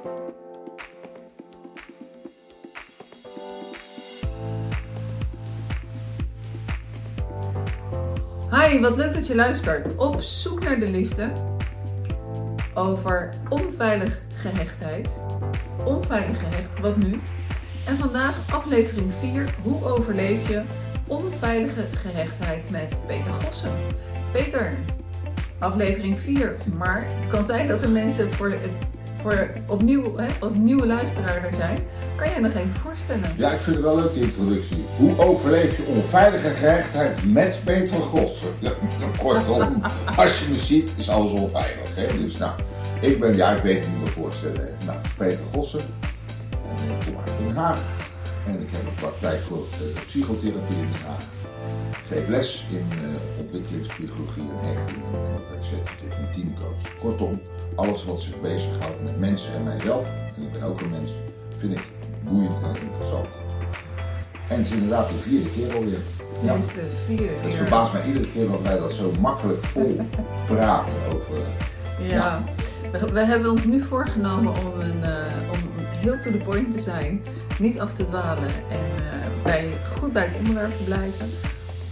Hi, wat leuk dat je luistert. Op zoek naar de liefde. Over onveilig gehechtheid. Onveilig gehecht, wat nu? En vandaag aflevering 4. Hoe overleef je onveilige gehechtheid met Peter Gossen? Peter, aflevering 4. Maar het kan zijn dat er mensen voor, het, voor opnieuw, hè, als nieuwe luisteraar er zijn. Kan jij nog even voorstellen? Ja, ik vind het wel leuk die introductie. Hoe overleef je onveilige gehechtheid met Peter Gossen? Ja, kortom, als je me ziet, is alles onveilig. Hè? Dus nou, ik ben, ja, ik weet het niet meer voorstellen. Nou, Peter Gossen. En ik kom uit Den Haag. En ik heb een praktijk voor uh, psychotherapie in Den Haag. Ik geef les in uh, ontwikkelingspsychologie en hechting. En ook executive en teamcoach. Kortom, alles wat zich bezighoudt met mensen en mijzelf. En ik ben ook een mens. Vind ik boeiend en interessant. En het is inderdaad de vierde keer alweer. Ja. Dit is de vierde keer. Het verbaast mij iedere keer dat wij dat zo makkelijk vol praten over. Ja. ja. We, we, hebben ons nu voorgenomen om, een, uh, om heel to the point te zijn, niet af te dwalen en uh, bij, goed bij het onderwerp te blijven.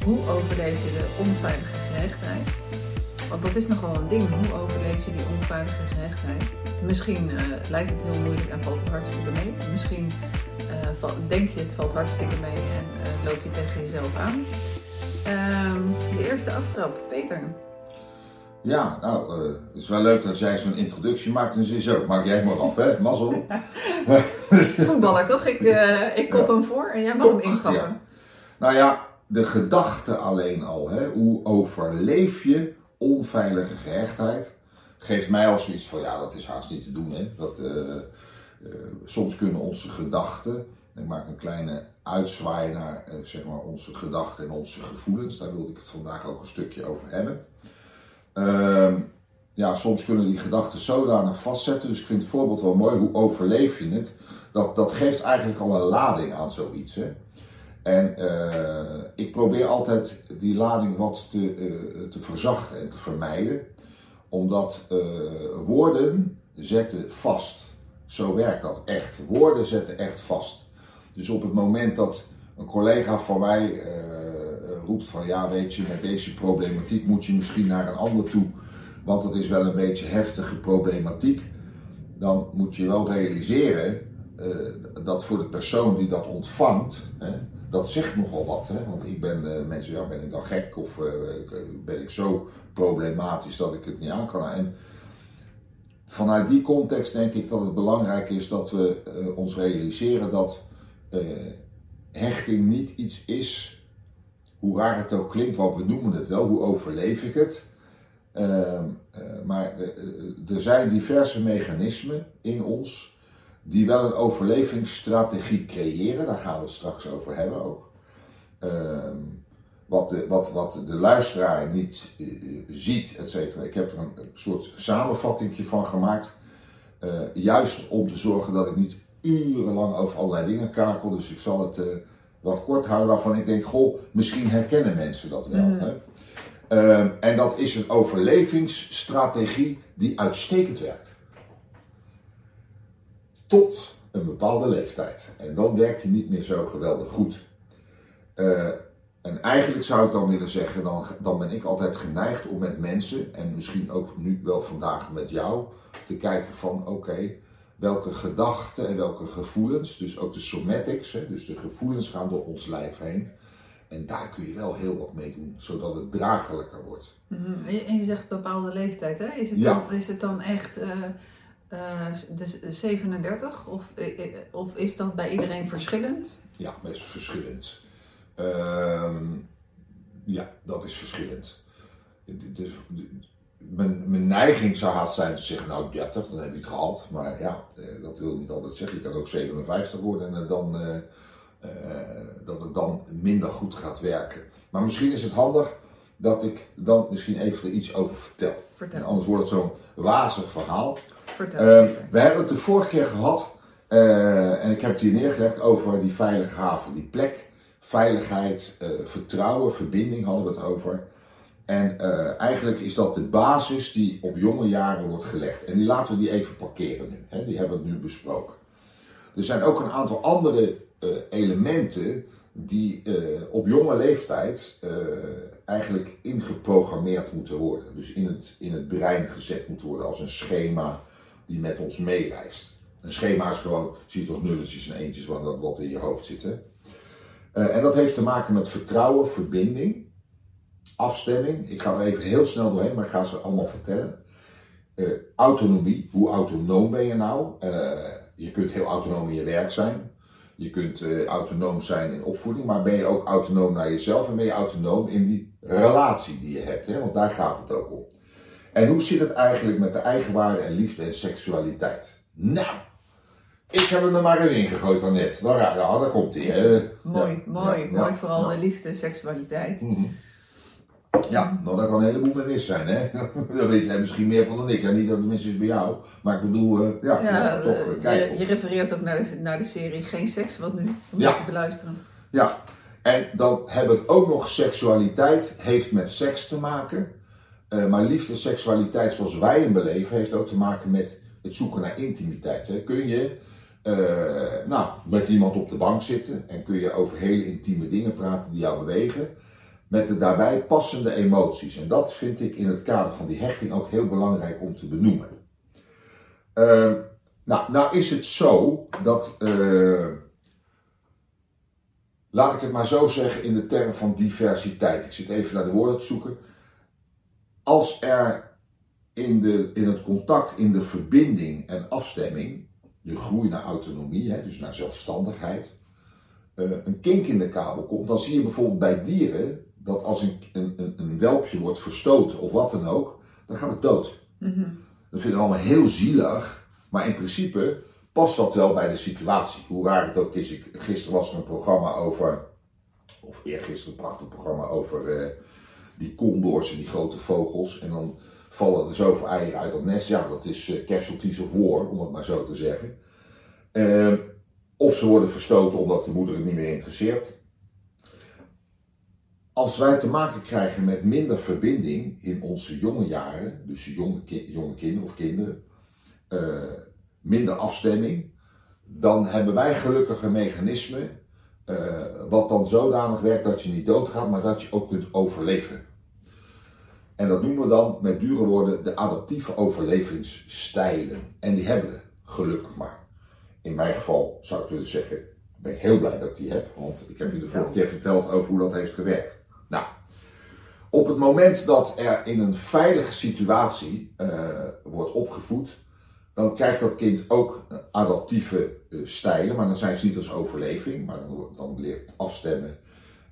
Hoe overleef je de onveilige gehechtheid? Want dat is nogal een ding. Hoe overleef je die onveilige gehechtheid? Misschien uh, lijkt het heel moeilijk en valt het hartstikke mee. Misschien uh, denk je het valt hartstikke mee en uh, loop je tegen jezelf aan. Ehm, de eerste aftrap, Peter. Ja, nou, het is wel leuk dat jij zo'n introductie maakt en ze zo. Maak jij maar af, hè? Mazzel. Voetballer, toch? Ik, ik kop ja. hem voor en jij mag hem intrappen. Ja. Nou ja, de gedachte alleen al, hè? hoe overleef je onveilige gehechtheid? Geeft mij al zoiets van, ja, dat is haast niet te doen. Hè? Dat, uh, uh, soms kunnen onze gedachten, ik maak een kleine uitzwaai naar uh, zeg maar onze gedachten en onze gevoelens, daar wilde ik het vandaag ook een stukje over hebben. Ehm, ja, soms kunnen die gedachten zodanig vastzetten, dus ik vind het voorbeeld wel mooi, hoe overleef je het? Dat, dat geeft eigenlijk al een lading aan zoiets. Hè? En uh, ik probeer altijd die lading wat te, uh, te verzachten en te vermijden. Omdat uh, woorden zetten vast. Zo werkt dat echt. Woorden zetten echt vast. Dus op het moment dat een collega van mij roept van ja weet je met deze problematiek moet je misschien naar een ander toe. Want het is wel een beetje heftige problematiek. Dan moet je wel realiseren dat voor de persoon die dat ontvangt. Hè, dat zegt nogal wat. Hè? Want ik ben uh, mensen, ja, ben ik dan gek of uh, ben ik zo problematisch dat ik het niet aan kan. En vanuit die context denk ik dat het belangrijk is dat we ons realiseren dat hechting niet iets is, hoe raar het ook klinkt, want we noemen het wel, hoe overleef ik het. Ehm, maar er zijn diverse mechanismen in ons die wel een overlevingsstrategie creëren. Daar gaan we het straks over hebben ook. Uh, wat, de, wat, wat de luisteraar niet uh, ziet, et cetera. Ik heb er een, een soort samenvatting van gemaakt. Uh, juist om te zorgen dat ik niet urenlang over allerlei dingen kakel. Dus ik zal het eh, wat kort houden waarvan ik denk, goh, misschien herkennen mensen dat wel. Mm. Hè? Ehm, en dat is een overlevingsstrategie die uitstekend werkt tot een bepaalde leeftijd. En dan werkt hij niet meer zo geweldig goed. Uh, en eigenlijk zou ik dan willen zeggen, dan, dan ben ik altijd geneigd om met mensen, en misschien ook nu wel vandaag met jou, te kijken van oké, welke gedachten en welke gevoelens, dus ook de somatics, hè, dus de gevoelens gaan door ons lijf heen. En daar kun je wel heel wat mee doen, zodat het draaglijker wordt. Mm -hmm. En je zegt bepaalde leeftijd, hè? Is het, ja. dan, is het dan echt... Uh, dus 37? Of, eh, eh, of is dat bij iedereen verschillend? Ja, best verschillend. Uh, ja, dat is verschillend. De, de, de, mijn, mijn, neiging zou haast zijn te zeggen, nou 30, dan heb je het gehad. Maar ja, dat wil niet altijd zeggen. Je kan ook 57 worden en dan, dat het dan minder goed gaat werken. Maar misschien is het handig dat ik dan misschien even er iets over vertel. vertel. anders wordt het zo'n wazig verhaal. Vertel. Uh, we hebben het de vorige keer gehad, uh, en ik heb het hier neergelegd over die veilige haven, die plek, veiligheid, uh, vertrouwen, verbinding hadden we het over. En eh, eigenlijk is dat de basis die op jonge jaren wordt gelegd. En die laten we die even parkeren nu. Hè? Die hebben we nu besproken. Er zijn ook een aantal andere elementen die op jonge leeftijd eigenlijk ingeprogrammeerd moeten worden. Dus in het, in het brein gezet moeten worden als een schema die met ons meereist. Een schema is gewoon, ziet als nulletjes en eentjes wat, wat in je hoofd zitten. en dat heeft te maken met vertrouwen, verbinding afstemming. Ik ga er even heel snel doorheen, maar ik ga ze allemaal vertellen. Uh, autonomie, hoe autonoom ben je nou? Uh, je kunt heel autonoom in je werk zijn. Je kunt autonoom zijn in opvoeding, maar ben je ook autonoom naar jezelf en ben je autonoom in die relatie die je hebt? Hè? Want daar gaat het ook om. En hoe zit het eigenlijk met de eigenwaarde en liefde en seksualiteit? Nou, ik heb hem er maar eens ingegooid daarnet. Daar, ja, daar komt hij. Mooi, ja, mooi, ja, mooi. vooral de liefde en seksualiteit. Mm -hmm. Ja, nou, dat kan een heleboel meer mis zijn, hè? dat weet jij misschien meer van dan ik. Ja, niet dat het mis is bij jou, maar ik bedoel, uh, ja, ja, ja, toch, uh, kijk. Je, je, refereert ook naar de, naar de serie Geen Seks, wat nu, om ja. te beluisteren. Ja, en dan hebben we het ook nog seksualiteit, heeft met seks te maken. Uh, maar liefde en seksualiteit zoals wij hem beleven, heeft ook te maken met het zoeken naar intimiteit. Hè? Kun je nou, met iemand op de bank zitten en kun je over hele intieme dingen praten die jou bewegen met de daarbij passende emoties. En dat vind ik in het kader van die hechting ook heel belangrijk om te benoemen. Uh, nou, nou is het zo dat, uh, laat ik het maar zo zeggen in de term van diversiteit. Ik zit even naar de woorden te zoeken. Als er in, de, in het contact, in de verbinding en afstemming, de groei naar autonomie, hè, dus naar zelfstandigheid, uh, een kink in de kabel komt, dan zie je bijvoorbeeld bij dieren dat als een, een, een, welpje wordt verstoten of wat dan ook, dan gaat het dood. Mm Dat vinden we allemaal heel zielig, maar in principe past dat wel bij de situatie. Hoe raar het ook is. Ik, gisteren was er een programma over, of eergisteren een prachtig programma over uh, die condors en die grote vogels. En dan vallen er zoveel eieren uit dat nest. Ja, dat is uh, casualties of war, om het maar zo te zeggen. Uh, of ze worden verstoten omdat de moeder het niet meer interesseert als wij te maken krijgen met minder verbinding in onze jonge jaren, dus jonge, jonge kinderen of kinderen, uh, minder afstemming, dan hebben wij gelukkig een mechanisme uh, wat dan zodanig werkt dat je niet doodgaat, maar dat je ook kunt overleven. En dat noemen we dan met dure woorden de adaptieve overlevingsstijlen. En die hebben we, gelukkig maar. In mijn geval zou ik willen zeggen, ben ik heel blij dat ik die heb, want ik heb je de vorige keer verteld over hoe dat heeft gewerkt. Nou, op het moment dat er in een veilige situatie uh, wordt opgevoed, dan krijgt dat kind ook adaptieve uh, stijlen, maar dan zijn ze niet als overleving, maar dan, dan leert het afstemmen.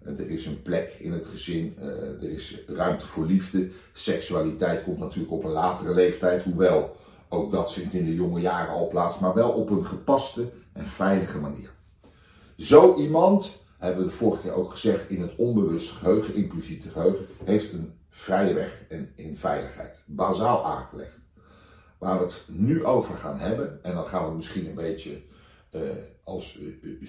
Uh, er is een plek in het gezin, er is ruimte voor liefde. Seksualiteit komt natuurlijk op een latere leeftijd, hoewel ook dat vindt in de jonge jaren al plaats, maar wel op een gepaste en veilige manier. Zo iemand hebben we de vorige keer ook gezegd, in het onbewuste geheugen, impliciete geheugen, heeft een vrije weg en in veiligheid. Bazaal aangelegd. Waar we het nu over gaan hebben, en dan gaan we misschien een beetje uh, als uh,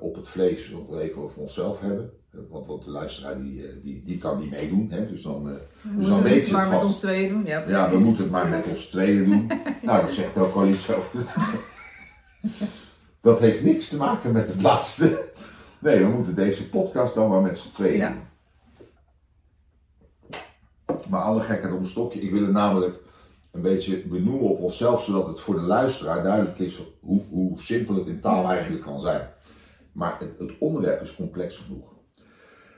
op het vlees nog even over onszelf hebben. Want, want de luisteraar die, die, die kan niet meedoen. Hè? Dus dan, we dus dan weet je het maar vast. met ons tweeën doen. Ja, ja, we moeten het maar met ons tweeën doen. nou, dat zegt ook wel iets zo. dat heeft niks te maken met het laatste. Nee, we moeten deze podcast dan maar met z'n tweeën ja. doen. Maar alle gekheid op een stokje. Ik wil het namelijk een beetje benoemen op onszelf, zodat het voor de luisteraar duidelijk is hoe, hoe simpel het in taal eigenlijk kan zijn. Maar het, het, onderwerp is complex genoeg.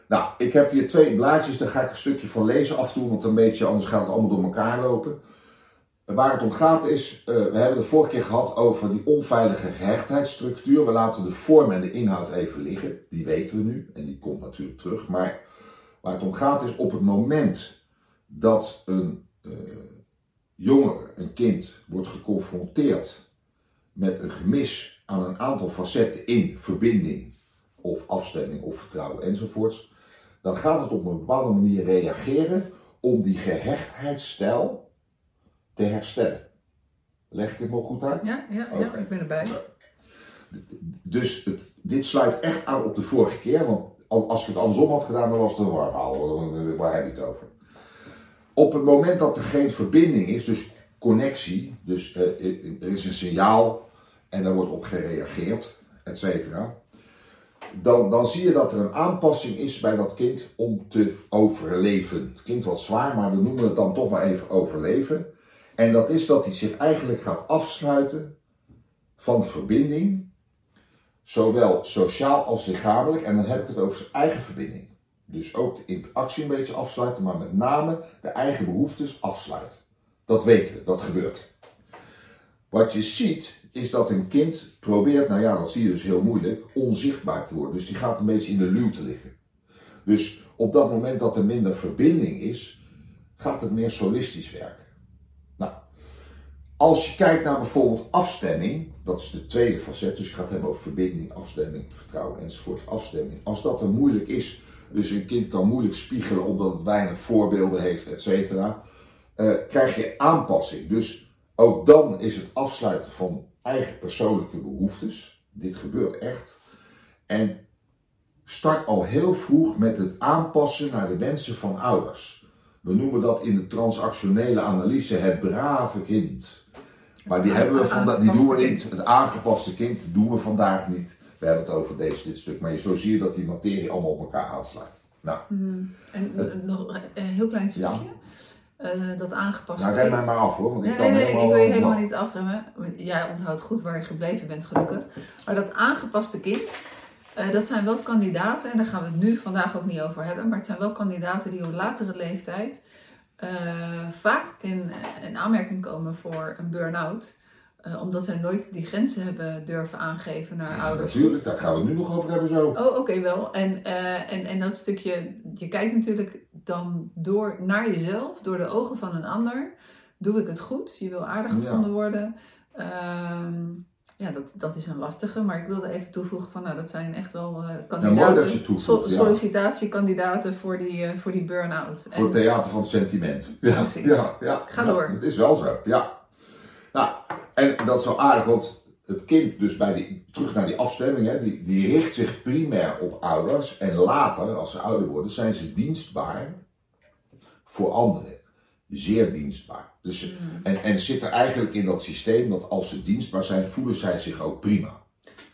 Nou, ik heb hier twee blaadjes, daar ga ik een stukje van lezen af en toe, want een beetje anders gaat het allemaal door elkaar lopen. Waar het om gaat is, uh, we hebben het vorige keer gehad over die onveilige gehechtheidsstructuur. We laten de vorm en de inhoud even liggen. Die weten we nu en die komt natuurlijk terug. Maar waar het om gaat is op het moment dat een uh, jongere, een kind, wordt geconfronteerd met een gemis aan een aantal facetten in verbinding of afstemming of vertrouwen enzovoorts. Dan gaat het op een bepaalde manier reageren om die gehechtheidsstijl te herstellen. Leg ik het nog goed uit? Ja, ja, ja ik ben erbij. Dus het, dit sluit echt aan op de vorige keer, want als ik het andersom had gedaan, dan was het een war verhaal. Waar heb je het over? Op het moment dat er geen verbinding is, dus connectie, dus uh, er is een signaal en er wordt op gereageerd, et cetera. Dan, dan zie je dat er een aanpassing is bij dat kind om te overleven. Het klinkt wat zwaar, maar we noemen het dan toch maar even overleven. En dat is dat hij zich eigenlijk gaat afsluiten van verbinding, zowel sociaal als lichamelijk. En dan heb ik het over zijn eigen verbinding. Dus ook de interactie een beetje afsluiten, maar met name de eigen behoeftes afsluiten. Dat weten we, dat gebeurt. Wat je ziet is dat een kind probeert, nou ja, dat zie je dus heel moeilijk, onzichtbaar te worden. Dus die gaat een beetje in de luwte liggen. Dus op dat moment dat er minder verbinding is, gaat het meer solistisch werken. Nou, als je kijkt naar bijvoorbeeld afstemming, dat is de tweede facet, dus je gaat hebben over verbinding, afstemming, vertrouwen enzovoort, afstemming. Als dat er moeilijk is, dus een kind kan moeilijk spiegelen omdat het weinig voorbeelden heeft, et cetera, uh, krijg je aanpassing. Dus ook dan is het afsluiten van eigen persoonlijke behoeftes. Dit gebeurt echt. En start al heel vroeg met het aanpassen naar de wensen van ouders. We noemen dat in de transactionele analyse het brave kind. Maar die, hebben we vandaag, die doen we niet. Het aangepaste kind doen we vandaag niet. We hebben het over deze, dit stuk. Maar zo zie je dat die materie allemaal op elkaar aansluit. Nou, mm. En nog een heel klein stukje. Ja. Uh, dat aangepast Nou, rem mij maar af hoor. Want ik nee, nee, nee, ik wil je helemaal niet afremmen. Jij onthoudt goed waar je gebleven bent, gelukkig. Maar dat aangepaste kind, uh, dat zijn wel kandidaten, en daar gaan we het nu vandaag ook niet over hebben, maar het zijn wel kandidaten die op latere leeftijd uh, vaak in, in aanmerking komen voor een burn-out. Uh, omdat zij nooit die grenzen hebben durven aangeven naar ja, ouders. Natuurlijk, daar gaan we nu nog over hebben zo. Oh, oké, wel. En, uh, en, en dat stukje, je kijkt natuurlijk dan door naar jezelf, door de ogen van een ander. Doe ik het goed? Je wil aardig gevonden ja. worden. Uh, ja, dat, dat is een lastige, maar ik wilde even toevoegen van, nou, dat zijn echt wel uh, kandidaten, ja, toevoegt, so, sollicitatiekandidaten voor die, voor die burn-out. Voor het theater van het sentiment. Ja, ja, ja, Ga door. Het is wel zo, ja. En dat is zo aardig, want het kind, dus bij die, terug naar die afstemming, hè, die, die richt zich primair op ouders. En later, als ze ouder worden, zijn ze dienstbaar voor anderen. Zeer dienstbaar. Dus, mm. en, en zit er eigenlijk in dat systeem dat als ze dienstbaar zijn, voelen zij zich ook prima.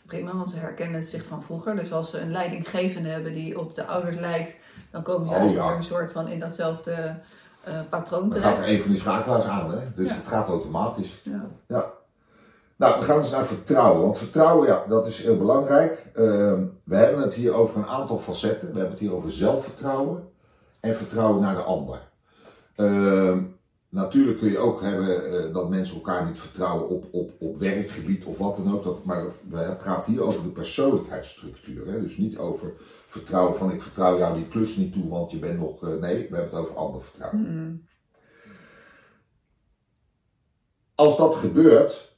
Prima, want ze herkennen het zich van vroeger. Dus als ze een leidinggevende hebben die op de ouders lijkt, dan komen ze oh, ja. een soort van in datzelfde uh, patroon terecht. Dan gaat er een van die schakelaars aan, hè? dus het gaat automatisch. Ja. ja. Nou, we gaan eens naar vertrouwen. Want vertrouwen, ja, dat is heel belangrijk. Uh, we hebben het hier over een aantal facetten. We hebben het hier over zelfvertrouwen en vertrouwen naar de ander. Uh, natuurlijk kun je ook hebben uh, dat mensen elkaar niet vertrouwen op, op, op werkgebied of wat dan ook. Dat, maar dat, we praten hier over de persoonlijkheidsstructuur. Hè? Dus niet over vertrouwen van ik vertrouw jou die klus niet toe, want je bent nog. nee, we hebben het over ander vertrouwen. Mm Als dat gebeurt,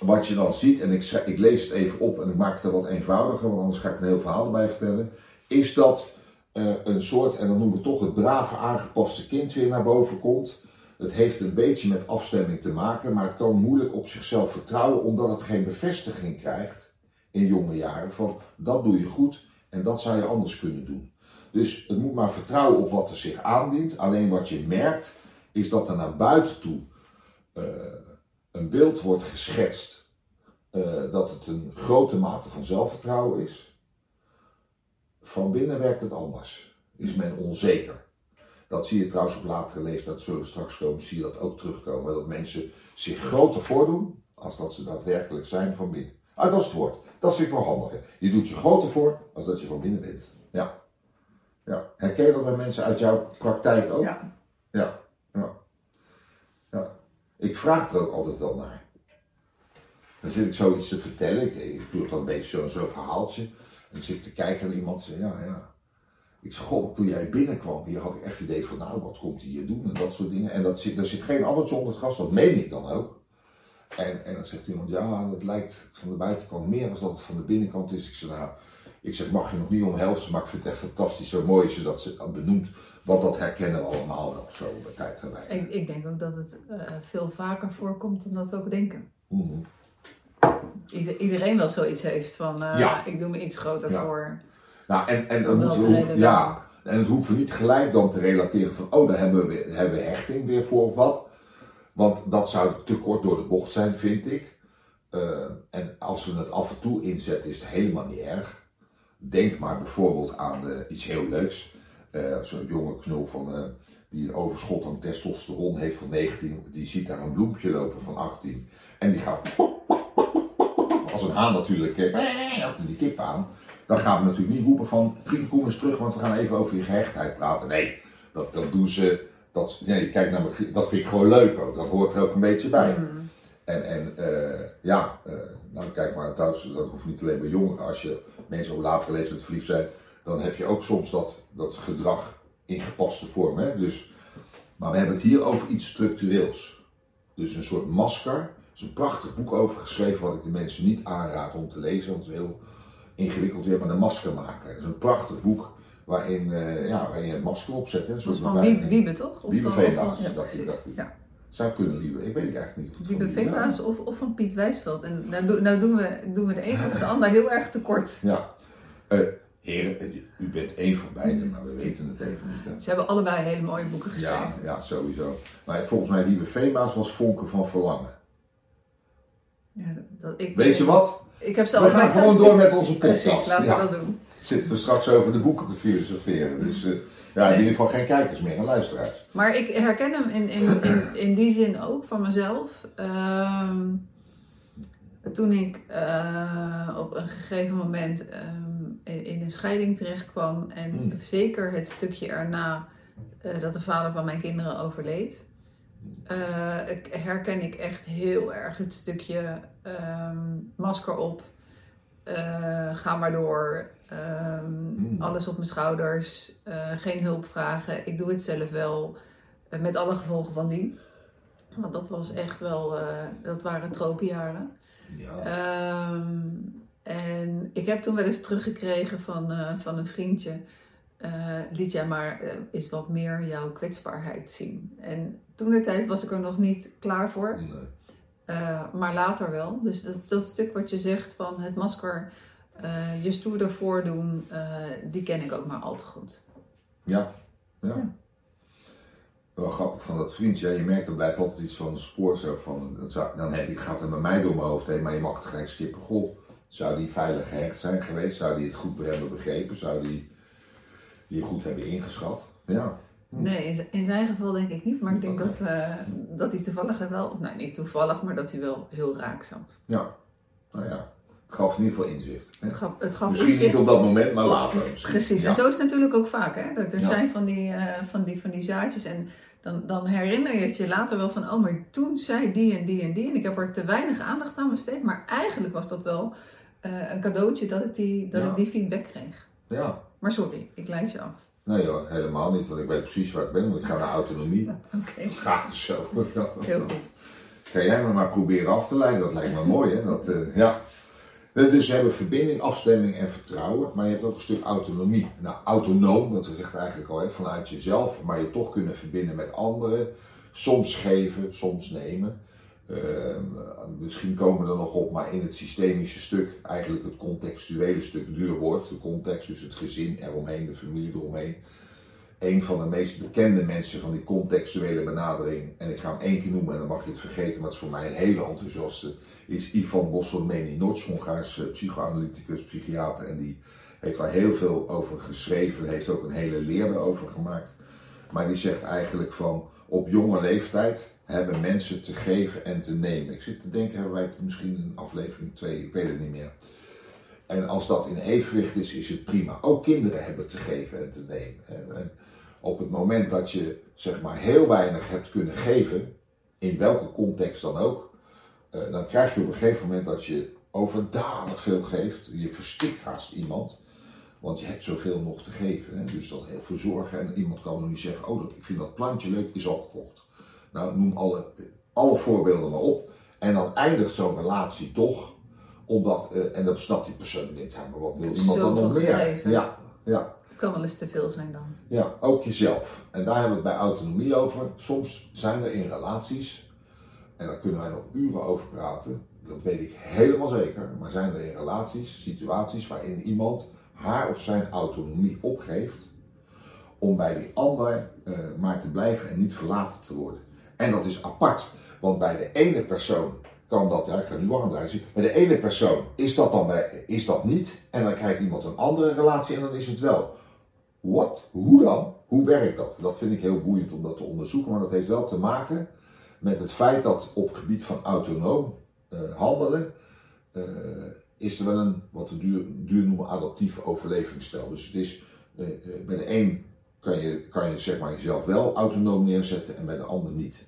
wat je dan ziet, en ik, ik, lees het even op en ik maak het er wat eenvoudiger, want anders ga ik een heel verhaal erbij vertellen, is dat uh, een soort, en dan noemen we toch het brave aangepaste kind weer naar boven komt. Het heeft een beetje met afstemming te maken, maar het kan moeilijk op zichzelf vertrouwen, omdat het geen bevestiging krijgt in jonge jaren van dat doe je goed en dat zou je anders kunnen doen. Dus het moet maar vertrouwen op wat er zich aandient. Alleen wat je merkt, is dat er naar buiten toe uh, een beeld wordt geschetst uh, dat het een grote mate van zelfvertrouwen is. Van binnen werkt het anders. Is men onzeker. Dat zie je trouwens op latere leeftijd, zullen we straks komen, zie je dat ook terugkomen. Dat mensen zich groter voordoen als dat ze daadwerkelijk zijn van binnen. Dat is het woord. Dat vind ik wel handig. Je doet je groter voor als dat je van binnen bent. Ja. ja. Herken je dat bij mensen uit jouw praktijk ook? Ja. Ja. ja. ja. Ik vraag er ook altijd wel naar. Dan zit ik zoiets te vertellen. Ik, ik doe dan een beetje zo'n zo verhaaltje. En dan zit ik te kijken naar iemand en zeg, ja, ja. Ik zeg, goh, toen jij binnenkwam, hier had ik echt het idee van, nou, wat komt hij hier doen en dat soort dingen. En dat zit, er zit geen andertje onder het gras, dat meen ik dan ook. En, en dan zegt iemand, ja, dat lijkt van de buitenkant meer dan dat het van de binnenkant is. Ik zeg, nou, ik zeg, mag je nog niet omhelzen, maar ik vind het echt fantastisch zo mooi als je dat benoemt. Want dat herkennen we allemaal wel zo bij tijd en ik, ik denk ook dat het uh, veel vaker voorkomt dan dat we ook denken. Mm -hmm. Ieder, iedereen wel zoiets heeft van, uh, ja. ik doe me iets groter ja. voor. Nou, en, en, Dan moet je, ja, en het hoeft niet gelijk dan te relateren van, oh, daar hebben we, hebben we hechting weer voor of wat. Want dat zou te kort door de bocht zijn, vind ik. Eh, en als we het af en toe inzetten, is het helemaal niet erg. Denk maar bijvoorbeeld aan eh, iets heel leuks. Eh, Zo'n jonge knul van, die een overschot aan testosteron heeft van 19, die ziet daar een bloempje lopen van 18. En die gaat als een haan natuurlijk, achter die kip aan. Dan gaan we natuurlijk niet roepen van, vriend kom eens terug, want we gaan even over je gehechtheid praten. Nee, dat, dat doen ze, dat, nee, kijk naar dat vind ik gewoon leuk ook. Dat hoort er ook een beetje bij. Mm. En, en eh, ja, eh, nou kijk maar thuis, dat hoeft niet alleen bij jongeren. Als je mensen op latere leeftijd verliefd zijn, dan heb je ook soms dat, dat gedrag in gepaste vorm. Hè? Dus, maar we hebben het hier over iets structureels. Dus een soort masker. Er is een prachtig boek over geschreven wat ik de mensen niet aanraad om te lezen, want het is heel ingewikkeld weer, maar de maskermaker. Het is een prachtig boek waarin, eh, ja, waarin je het masker opzet. Hè? Dat is van. Wiebe, Wiebe, toch? Of Wiebe Veebaas, Ja, dacht ik, precies. dacht ik. Ja. Zou kunnen, Wiebe. Ik weet het eigenlijk niet. Wiebe Veebaas of, of van Piet Wijsveld. En nou, doen- nou doen, we, doen we de een of de ander heel erg tekort. Ja. Eh, heren, u bent één van beiden, maar we weten het even niet. Hè? Ze hebben allebei hele mooie boeken geschreven. Ja, ja, sowieso. Maar volgens mij, Wiebe Veema's was Vonken van Verlangen. Ja, dat, dat- ik, Weet je wat? Ik heb ze We gaan gewoon door met onze podcast. Precies, laten ja. we dat doen. Zitten we straks over de boeken te filosoferen. Dus eh, ja, in ieder geval geen kijkers meer en luisteraars. Maar ik herken hem in, in, in, in die zin ook van mezelf. Ehm, toen ik eh, op een gegeven moment ehm, in, een scheiding terecht kwam en Hmm. zeker het stukje erna eh, dat de vader van mijn kinderen overleed, ik, herken ik echt heel erg het stukje ehm, masker op, ga maar door, ehm, Hmm. alles op mijn schouders, eh, geen hulp vragen, ik doe het zelf wel, eh, met alle gevolgen van die. Want dat was echt wel, eh, dat waren tropenjaren. Ja. Ehm, en ik heb toen wel eens teruggekregen van, van een vriendje. liet jij maar eens wat meer jouw kwetsbaarheid zien. En toen de tijd was ik er nog niet klaar voor, Nee. maar later wel. Dus dat, dat stuk wat je zegt van het masker, eh, je stoer ervoor doen, eh, die ken ik ook maar al te goed. Ja. ja. Ja. Wel grappig van dat vriendje. Je merkt er blijft altijd iets van een spoor. Zo van, dat zou, dan heb ik, gaat het bij mij door mijn hoofd heen, maar je mag het gelijk skippen. Goh, zou die veilig gehecht zijn geweest? Zou die het goed hebben begrepen? Zou die die goed hebben ingeschat? Ja. Hm. Nee, in zijn geval denk ik niet, maar ik denk dat, eh, dat hij toevallig er wel, nou niet toevallig, maar dat hij wel heel raak zat. Ja. Nou ja, het gaf in ieder geval inzicht. hè. Het gaf, het gaf Misschien inzicht- niet op dat moment, maar later. misschien. Precies, Ja. en zo is het natuurlijk ook vaak. Hè? Dat er Ja. zijn van die, eh, van, die, van die zaadjes en dan, dan herinner je het je later wel van... oh, maar toen zei die en die en die en ik heb er te weinig aandacht aan besteed. Maar eigenlijk was dat wel eh, een cadeautje dat ik die, dat Ja. ik die feedback kreeg. Ja. Maar sorry, ik leid je af. Nee hoor, helemaal niet, want ik weet precies waar ik ben, want ik ga naar autonomie. Oké, Ga zo. heel goed. Ga jij me maar proberen af te leiden, dat lijkt me mooi hè. Dat, eh, ja. Eh, Dus je hebt verbinding, afstemming en vertrouwen, maar je hebt ook een stuk autonomie. Nou, autonoom, dat zegt eigenlijk al vanuit jezelf, maar je toch kunnen verbinden met anderen. Soms geven, soms nemen. Ehm, misschien komen we er nog op, maar in het systemische stuk, eigenlijk het contextuele stuk, duur woord, de context, dus het gezin eromheen, de familie eromheen. Een van de meest bekende mensen van die contextuele benadering, en ik ga hem één keer noemen en dan mag je het vergeten, maar het is voor mij een hele enthousiaste, is Ivan Bossomeni-Noc, Hongaarse psychoanalyticus, psychiater. En die heeft daar heel veel over geschreven, heeft ook een hele leer erover gemaakt. Maar die zegt eigenlijk van, op jonge leeftijd hebben mensen te geven en te nemen. Ik zit te denken, hebben wij het misschien in aflevering 2, ik weet het niet meer. En als dat in evenwicht is, is het prima. Ook kinderen hebben te geven en te nemen. En op het moment dat je zeg maar heel weinig hebt kunnen geven, in welke context dan ook, eh, dan krijg je op een gegeven moment dat je overdadig veel geeft. Je verstikt haast iemand. Want je hebt zoveel nog te geven. Hè? Dus dat heel veel zorgen. En iemand kan nog niet zeggen, oh dat, ik vind dat plantje leuk, is al gekocht. Nou, noem alle, alle voorbeelden maar op. En dan eindigt zo'n relatie toch. Omdat, eh, en dan snapt die persoon en denkt, ja, maar wat wil iemand dan nog meer? gegeven. Ja, ja. Het kan wel eens te veel zijn dan. Ja, ook jezelf. En daar hebben we het bij autonomie over. Soms zijn er in relaties, en daar kunnen wij nog uren over praten, dat weet ik helemaal zeker, maar zijn er in relaties situaties waarin iemand haar of zijn autonomie opgeeft om bij die ander eh, maar te blijven en niet verlaten te worden. En dat is apart, want bij de ene persoon kan dat, ja ik ga nu warm draaien, bij de ene persoon is dat dan bij, is dat niet en dan krijgt iemand een andere relatie en dan is het wel. Wat? Hoe dan? Hoe werkt dat? Dat vind ik heel boeiend om dat te onderzoeken, maar dat heeft wel te maken met het feit dat op gebied van autonoom uh, handelen uh, is er wel een, wat we duur, noemen, adaptief overlevingsstijl. Dus het is, uh, bij de een kan je, kan je zeg maar jezelf wel autonoom neerzetten en bij de ander niet.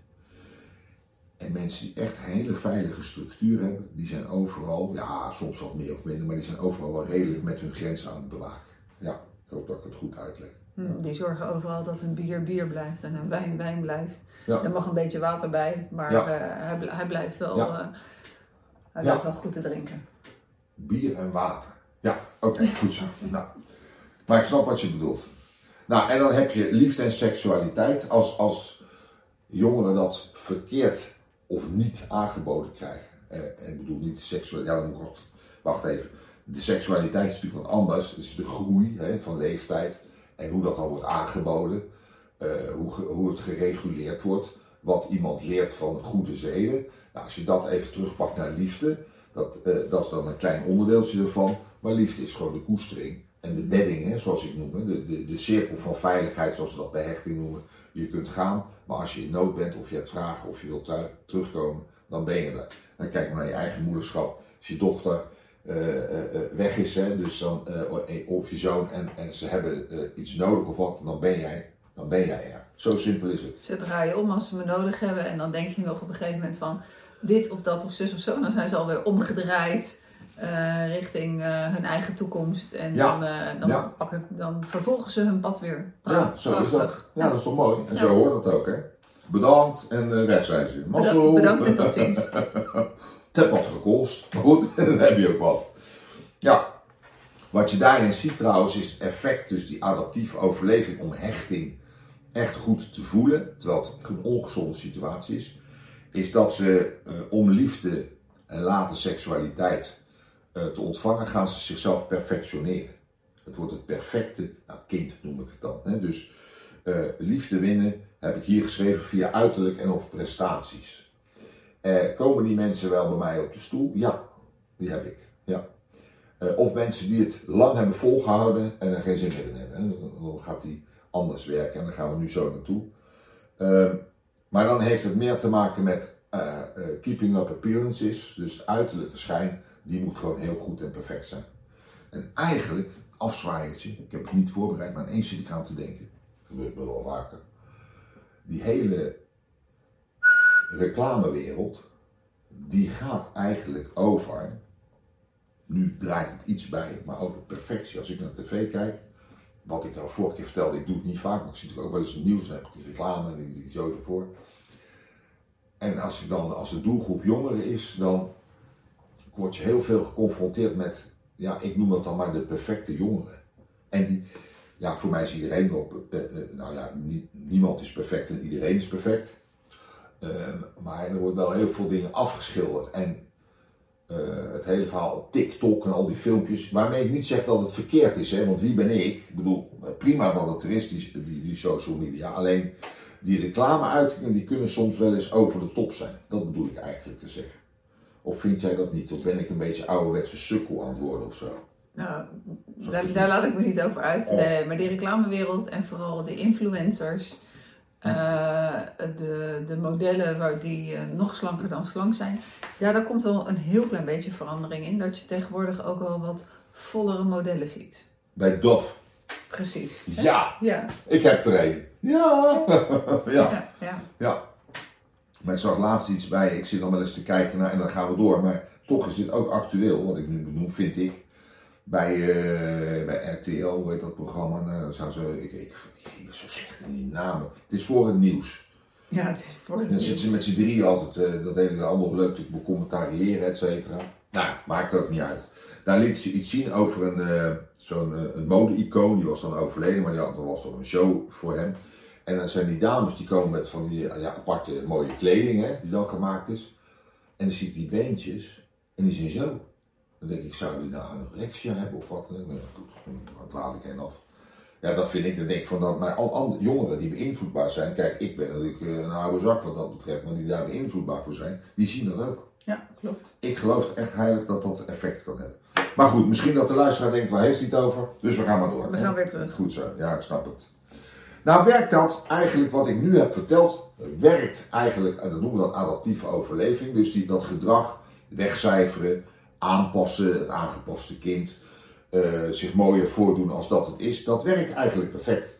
En mensen die echt hele veilige structuur hebben, die zijn overal, ja, soms wat meer of minder, maar die zijn overal wel redelijk met hun grenzen aan het bewaken. Ja, ik hoop dat ik het goed uitleg. Hm, die zorgen overal dat een bier bier blijft en een wijn wijn blijft. Ja. Er mag een beetje water bij, maar Ja. eh, hij, hij blijft wel, Ja. eh, hij blijft wel goed te drinken. Bier en water. Ja, oké, goed zo. Nou, maar ik snap wat je bedoelt. Nou, en dan heb je liefde en seksualiteit. Als, als jongeren dat verkeerd of niet aangeboden krijgen. Eh, ik bedoel niet seksueel. Ja, dan moet ik wat- Wacht even. De seksualiteit is natuurlijk wat anders. Het is de groei hè, van leeftijd. En hoe dat dan wordt aangeboden. eh, hoe, hoe het gereguleerd wordt. Wat iemand leert van goede zeden. Nou, als je dat even terugpakt naar liefde. Dat, eh, dat is dan een klein onderdeeltje ervan. Maar liefde is gewoon de koestering. En de bedding, hè, zoals ik noem. De, de, de cirkel van veiligheid, zoals we dat bij hechting noemen. Je kunt gaan, maar als je in nood bent of je hebt vragen of je wilt terugkomen, dan ben je er. Dan kijk maar naar je eigen moederschap. Als je dochter weg is, hè, dus dan, eh, of je zoon, en, en ze hebben eh, iets nodig of wat, dan ben jij, dan ben jij er. Zo simpel is het. Ze draaien om als ze me nodig hebben en dan denk je nog op een gegeven moment van dit of dat of zus of zo. Dan zijn ze alweer omgedraaid eh, richting eh, hun eigen toekomst. En Ja. dan, eh, dan, Ja. pakken, dan vervolgen ze hun pad weer. Ja, zo is dat. Ja, dat is toch mooi. En Ja. zo hoort dat ook, hè. Bedankt en uh. Mazzel. Bedankt en tot ziens. Het wat gekost, maar goed, dan heb je ook wat. Ja, wat je daarin ziet trouwens is het effect, dus die adaptieve overleving om hechting echt goed te voelen, terwijl het een ongezonde situatie is, is dat ze eh, om liefde en later seksualiteit eh, te ontvangen, gaan ze zichzelf perfectioneren. Het wordt het perfecte, nou kind noem ik het dan. Hè? Dus eh, liefde winnen heb ik hier geschreven via uiterlijk en of prestaties. Eh, komen die mensen wel bij mij op de stoel? Ja, die heb ik. Ja. Eh, of mensen die het lang hebben volgehouden en er geen zin meer in hebben. Dan, dan gaat die anders werken en daar gaan we nu zo naartoe. Ehm, maar dan heeft het meer te maken met eh, keeping up appearances. Dus het uiterlijke schijn, die moet gewoon heel goed en perfect zijn. En eigenlijk, afzwaaiertje, ik heb het niet voorbereid, maar ineens zit ik aan te denken. Dat gebeurt me wel vaker. Die hele reclamewereld, die gaat eigenlijk over, nu draait het iets bij, maar over perfectie. Als ik naar tv kijk, wat ik al vorige keer vertelde, ik doe het niet vaak, maar ik zie natuurlijk ook wel eens het nieuws, dan heb ik die reclame en die, zo ervoor. En als, ik dan, als de doelgroep jongeren is, dan word je heel veel geconfronteerd met, ja, ik noem dat dan maar de perfecte jongeren. En die, ja, voor mij is iedereen wel, eh, eh, nou ja, nie- niemand is perfect en iedereen is perfect. Ehm, maar er wordt wel heel veel dingen afgeschilderd. En eh, het hele verhaal TikTok en al die filmpjes, waarmee ik niet zeg dat het verkeerd is, hè, want wie ben ik? Ik bedoel, prima dat het er is, die, die, die social media. Alleen die reclameuitingen die kunnen soms wel eens over de top zijn. Dat bedoel ik eigenlijk te zeggen. Of vind jij dat niet? Of ben ik een beetje ouderwetse sukkel aan het worden of zo? Nou, daar, laat ik me niet over uit. Oh. Nee, maar die reclamewereld en vooral de influencers, eh, de, de modellen waar die eh, nog slanker dan slank zijn, ja, daar komt wel een heel klein beetje verandering in. Dat je tegenwoordig ook wel wat vollere modellen ziet. Bij Dof. Precies. Ja, Ja, ik heb er een. Ja. ja. ja, ja. Ja. Maar ik zag laatst iets bij, ik zit dan wel eens te kijken naar, en dan gaan we door, maar toch is dit ook actueel, wat ik nu benoem, vind ik. Bij, eh, bij RTL, hoe heet dat programma? Nou, dan zou ze, ik, ik, ik ben zo slecht in die namen. Het is voor het nieuws. Ja, het is voor het Dan zitten ze met z'n drie altijd, eh, dat deden ze allemaal leuk te becommentariëren, et cetera. Nou, maakt ook niet uit. Daar liet ze iets zien over een, eh, zo'n een mode-icoon, die was dan overleden, maar die had, er was toch een show voor hem. En dan zijn die dames, die komen met van die ja, aparte mooie kleding, hè, die dan gemaakt is. En dan zie je die beentjes, en die zijn zo. Dan denk ik, zou die nou anorexia hebben of wat? Nou goed, dan dwaal ik hen af. Ja, dat vind ik, dan denk ik van dat, maar al andere jongeren die beïnvloedbaar zijn, kijk, ik ben natuurlijk eh, een oude zak wat dat betreft, maar die daar beïnvloedbaar voor zijn, die zien dat ook. Ja, klopt. Ik geloof echt heilig dat dat effect kan hebben. Maar goed, misschien dat de luisteraar denkt, waar heeft hij het over? Dus we gaan maar door. We gaan weer terug. Goed zo, ja, ik snap het. Nou werkt dat eigenlijk, wat ik nu heb verteld, werkt eigenlijk, en dat noemen we dan adaptieve overleving. Dus die, dat gedrag wegcijferen, aanpassen, het aangepaste kind, eh, zich mooier voordoen als dat het is, dat werkt eigenlijk perfect.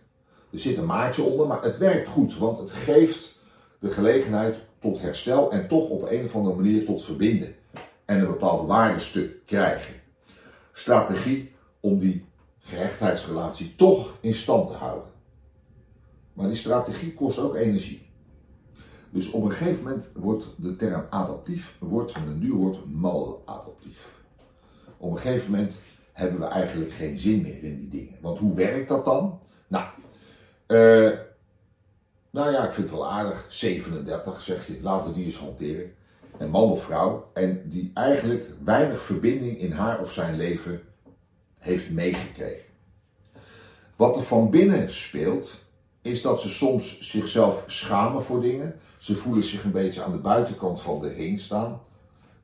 Er zit een maatje onder, maar het werkt goed, want het geeft de gelegenheid tot herstel en toch op een of andere manier tot verbinden. En een bepaald waardestuk krijgen. Strategie om die gehechtheidsrelatie toch in stand te houden. Maar die strategie kost ook energie. Dus op een gegeven moment wordt de term adaptief, wordt met een duur woord maladaptief. Op een gegeven moment hebben we eigenlijk geen zin meer in die dingen. Want hoe werkt dat dan? Nou, eh, nou ja, ik vind het wel aardig. 37 zeg je, laten we die eens hanteren. Een man of vrouw. En die eigenlijk weinig verbinding in haar of zijn leven heeft meegekregen. Wat er van binnen speelt, is dat ze soms zichzelf schamen voor dingen. Ze voelen zich een beetje aan de buitenkant van de ring staan.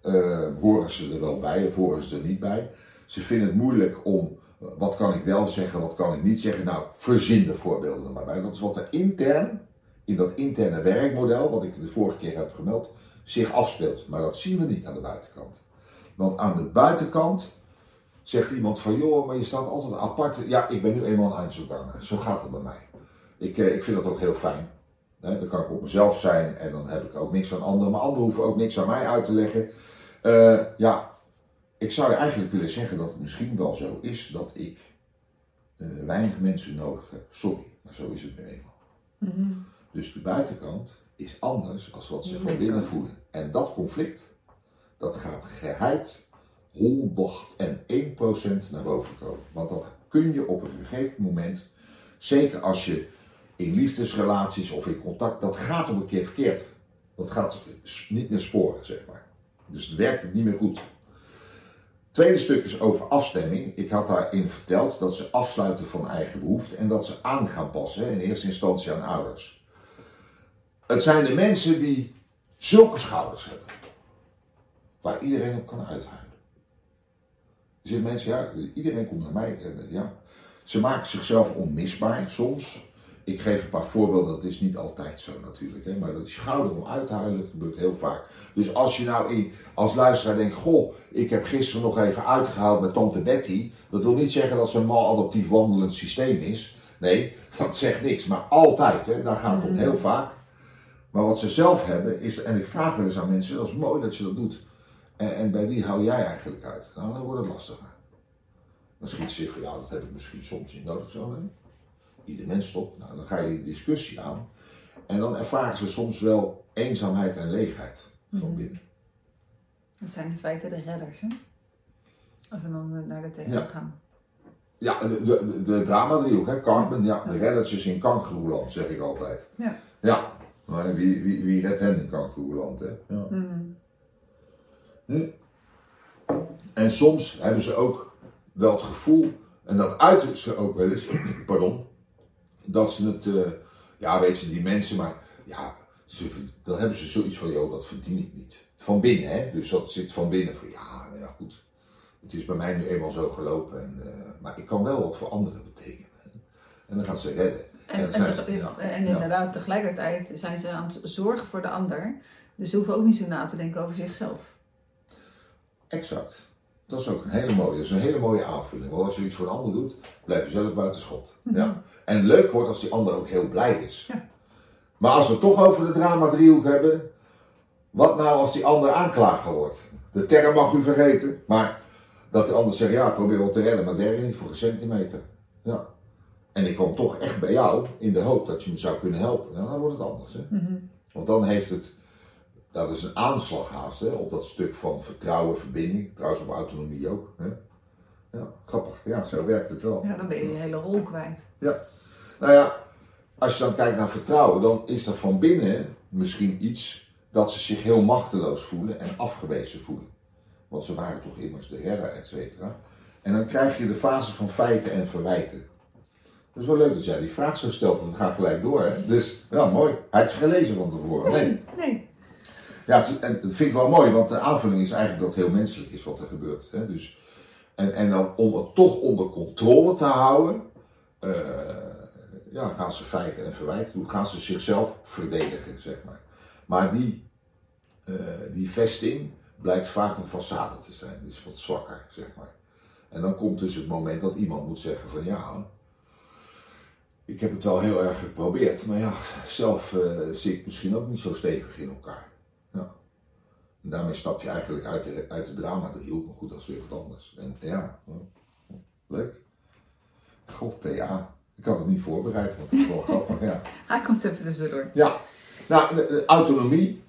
Eh, horen ze er wel bij of horen ze er niet bij? Ze vinden het moeilijk om, wat kan ik wel zeggen, wat kan ik niet zeggen? Nou, verzin de voorbeelden maar bij. Dat is wat er intern, in dat interne werkmodel, wat ik de vorige keer heb gemeld, zich afspeelt. Maar dat zien we niet aan de buitenkant. Want aan de buitenkant zegt iemand van, joh, maar je staat altijd apart. Ja, ik ben nu eenmaal een Einzelganger. Zo gaat het bij mij. Ik, eh, ik vind dat ook heel fijn. Hè, dan kan ik op mezelf zijn en dan heb ik ook niks aan anderen. Maar anderen hoeven ook niks aan mij uit te leggen. Eh, ja, ik zou je eigenlijk willen zeggen dat het misschien wel zo is dat ik eh, weinig mensen nodig heb. Sorry, maar zo is het nu eenmaal. Mhm. Dus de buitenkant is anders als wat ze van binnen voelen. En dat conflict, dat gaat geheid 101% naar boven komen. Want dat kun je op een gegeven moment, zeker als je in liefdesrelaties of in contact, dat gaat op een keer verkeerd. Dat gaat niet meer sporen, zeg maar. Dus het werkt niet meer goed. Tweede stuk is over afstemming. Ik had daarin verteld dat ze afsluiten van eigen behoeften en dat ze aan gaan passen, in eerste instantie aan ouders. Het zijn de mensen die zulke schouders hebben, waar iedereen op kan uithuilen. Er zitten mensen, ja, iedereen komt naar mij. en, Ja. Ze maken zichzelf onmisbaar soms. Ik geef een paar voorbeelden, dat is niet altijd zo natuurlijk. Hè, maar dat die schouder om uit te huilen gebeurt heel vaak. Dus als je nou in, als luisteraar denkt, goh, ik heb gisteren nog even uitgehaald met tante Betty. Dat wil niet zeggen dat ze een maladaptief wandelend systeem is. Nee, dat zegt niks. Maar altijd, hè, daar gaat het om heel vaak. Maar wat ze zelf hebben is, en ik vraag wel eens aan mensen, dat is mooi dat je dat doet. En, en bij wie hou jij eigenlijk uit? Nou, dan wordt het lastiger. Dan schiet ze van, ja, dat heb ik misschien soms niet nodig zo. Nee. Ieder mens stopt. Nou, dan ga je die discussie aan. En dan ervaren ze soms wel eenzaamheid en leegheid van Mhm. binnen. Dat zijn in feite de redders, hè? Als we dan naar de tegen Ja. gaan. Ja, de, de, de drama-driehoek, hè, Carmen, ja, de reddertjes in kangeroeland, zeg ik altijd. Ja. Ja, maar wie, wie, wie redt hen in kangeroeland, hè? Ja. Mhm. Hm. En soms hebben ze ook wel het gevoel, en dat uiten ze ook wel eens, pardon, dat ze het, eh, ja weet je, die mensen, maar ja, ze, dan hebben ze zoiets van, joh, dat verdien ik niet. Van binnen, hè, dus dat zit van binnen van, ja, nou ja, goed, het is bij mij nu eenmaal zo gelopen, en, eh, maar ik kan wel wat voor anderen betekenen. En dan gaan ze redden. En, ze- ja. en Ja. inderdaad, tegelijkertijd zijn ze aan het zorgen voor de ander. Dus ze hoeven ook niet zo na te denken over zichzelf. Exact. Dat is ook een hele mooie, dat is een hele mooie aanvulling. Want als je iets voor een ander doet, blijf je zelf buiten schot. Ja. En leuk wordt als die ander ook heel blij is. Ja. Maar als we het toch over de drama-driehoek hebben, wat nou als die ander aanklager wordt? De term mag u vergeten, maar dat die ander zegt, ja, probeer wel te redden, maar het werkt niet voor een centimeter. Ja. En ik kom toch echt bij jou in de hoop dat je me zou kunnen helpen. Ja, dan wordt het anders. Hè? Mhm. Want dan heeft het, dat is een aanslag haast hè, op dat stuk van vertrouwen, verbinding. Trouwens op autonomie ook. Hè? Ja, grappig. Ja, zo werkt het wel. Ja, dan ben je je hele rol kwijt. Nou ja, als je dan kijkt naar vertrouwen, dan is er van binnen misschien iets dat ze zich heel machteloos voelen en afgewezen voelen. Want ze waren toch immers de redder, et cetera. En dan krijg je de fase van feiten en verwijten. Dat is wel leuk dat jij die vraag zo stelt, want we gaan gelijk door. Hè? Dus ja, mooi. Hij heeft gelezen van tevoren. Nee. Nee. Ja, en dat vind ik wel mooi, want de aanvulling is eigenlijk dat het heel menselijk is wat er gebeurt. Hè? Dus, en, en dan om het toch onder controle te houden, eh, ja, gaan ze feiten en verwijten doen, gaan ze zichzelf verdedigen, zeg maar. Maar die, eh, die vesting blijkt vaak een façade te zijn, is wat zwakker, zeg maar. En dan komt dus het moment dat iemand moet zeggen van ja, ik heb het wel heel erg geprobeerd, maar ja, zelf uh, zit ik misschien ook niet zo stevig in elkaar. En daarmee stap je eigenlijk uit de, uit de drama driehoek, maar goed, dat is weer wat anders. En ja, leuk. God, ja. Ik had het niet voorbereid, want het is wel grappig, ja. Hij komt even tussendoor. Ja, nou, de, de autonomie.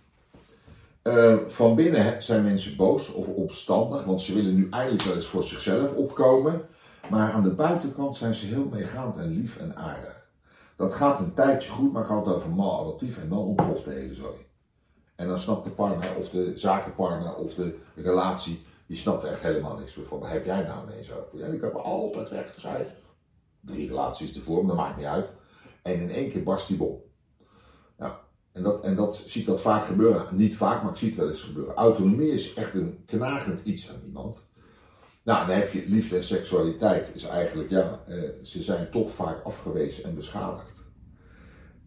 Uh, van binnen zijn mensen boos of opstandig, want ze willen nu eigenlijk wel eens voor zichzelf opkomen. Maar aan de buitenkant zijn ze heel meegaand en lief en aardig. Dat gaat een tijdje goed, maar gaat over mal adoptief en dan ontploft de hele zooi. En dan snapt de partner of de zakenpartner of de relatie, die snapt echt helemaal niks van. Heb jij nou ineens over? Ja, ik heb altijd weggezegd. Drie relaties te vormen, dat maakt niet uit. En in één keer barst die bom. Ja, en dat, en dat zie dat vaak gebeuren. Niet vaak, maar ik zie het wel eens gebeuren. Autonomie is echt een knagend iets aan iemand. Nou, dan heb je liefde en seksualiteit. Is eigenlijk, ja, eh, ze zijn toch vaak afgewezen en beschadigd.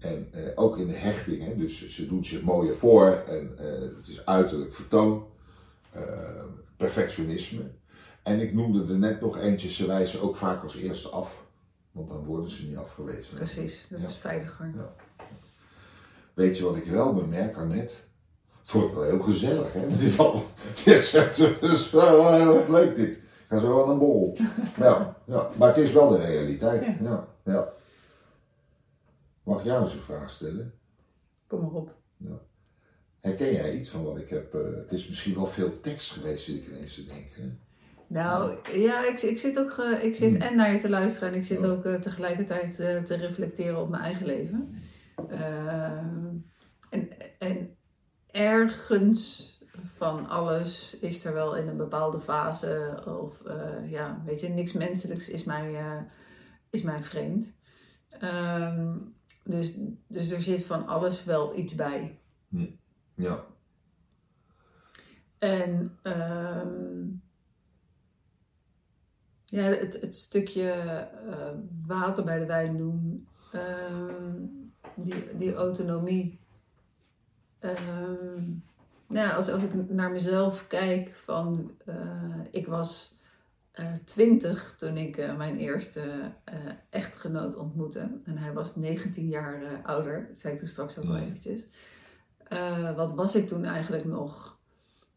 En eh, ook in de hechting, hè, dus ze doen zich mooier voor en eh, het is uiterlijk vertoon, eh, perfectionisme. En ik noemde er net nog eentje, ze wijzen ook vaak als eerste af, want dan worden ze niet afgewezen. Precies, dat Ja. is veiliger. Ja. Weet je wat ik wel bemerk, Annette? Het wordt wel heel gezellig, hè? Het is al, je zegt, het is wel heel erg leuk dit. Ik ga zo aan een borrel. Ja, ja, maar het is wel de realiteit. Ja, ja. Mag jou eens een vraag stellen? Kom maar op. Herken jij iets van wat ik heb? eh, het is misschien wel veel tekst geweest, zit ik ineens te denken. Nou, ja, ik, ik zit ook ge- ik zit Hmm. en naar je te luisteren en ik zit Ja. ook eh, tegelijkertijd eh, te reflecteren op mijn eigen leven. En, en ergens van alles is er wel in een bepaalde fase, of eh, ja, weet je, niks menselijks is mij, eh, is mij vreemd. Ehm, dus, dus er zit van alles wel iets bij. Ja, En ehm, ja, het, het stukje eh, water bij de wijn doen, ehm, die, die autonomie. Ehm, nou, als, als ik naar mezelf kijk, van eh, ik was twintig toen ik eh, mijn eerste eh, echtgenoot ontmoette. En hij was 19 jaar eh, ouder, dat zei ik toen straks ook al Mm. eventjes. Eh, wat was ik toen eigenlijk nog?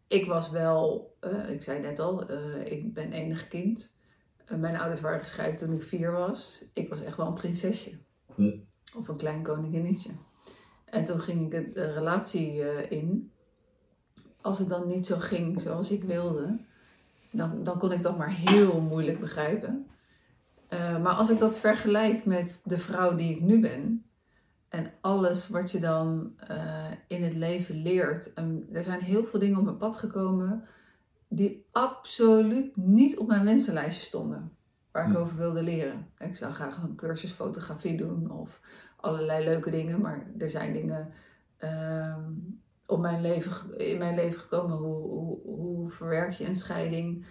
Ik was wel, eh, ik zei net al, eh, ik ben enig kind. Eh, mijn ouders waren gescheiden toen ik vier was. Ik was echt wel een prinsesje. Hm. Of een klein koninginnetje. En toen ging ik de relatie eh, in. Als het dan niet zo ging zoals ik wilde, dan, dan kon ik dat maar heel moeilijk begrijpen. Eh, maar als ik dat vergelijk met de vrouw die ik nu ben, en alles wat je dan eh, in het leven leert. En er zijn heel veel dingen op mijn pad gekomen die absoluut niet op mijn wensenlijstje stonden. Waar ik Hm. over wilde leren. Ik zou graag een cursus fotografie doen of allerlei leuke dingen. Maar er zijn dingen ehm, op mijn leven, in mijn leven gekomen. Hoe, hoe, hoe verwerk je een scheiding?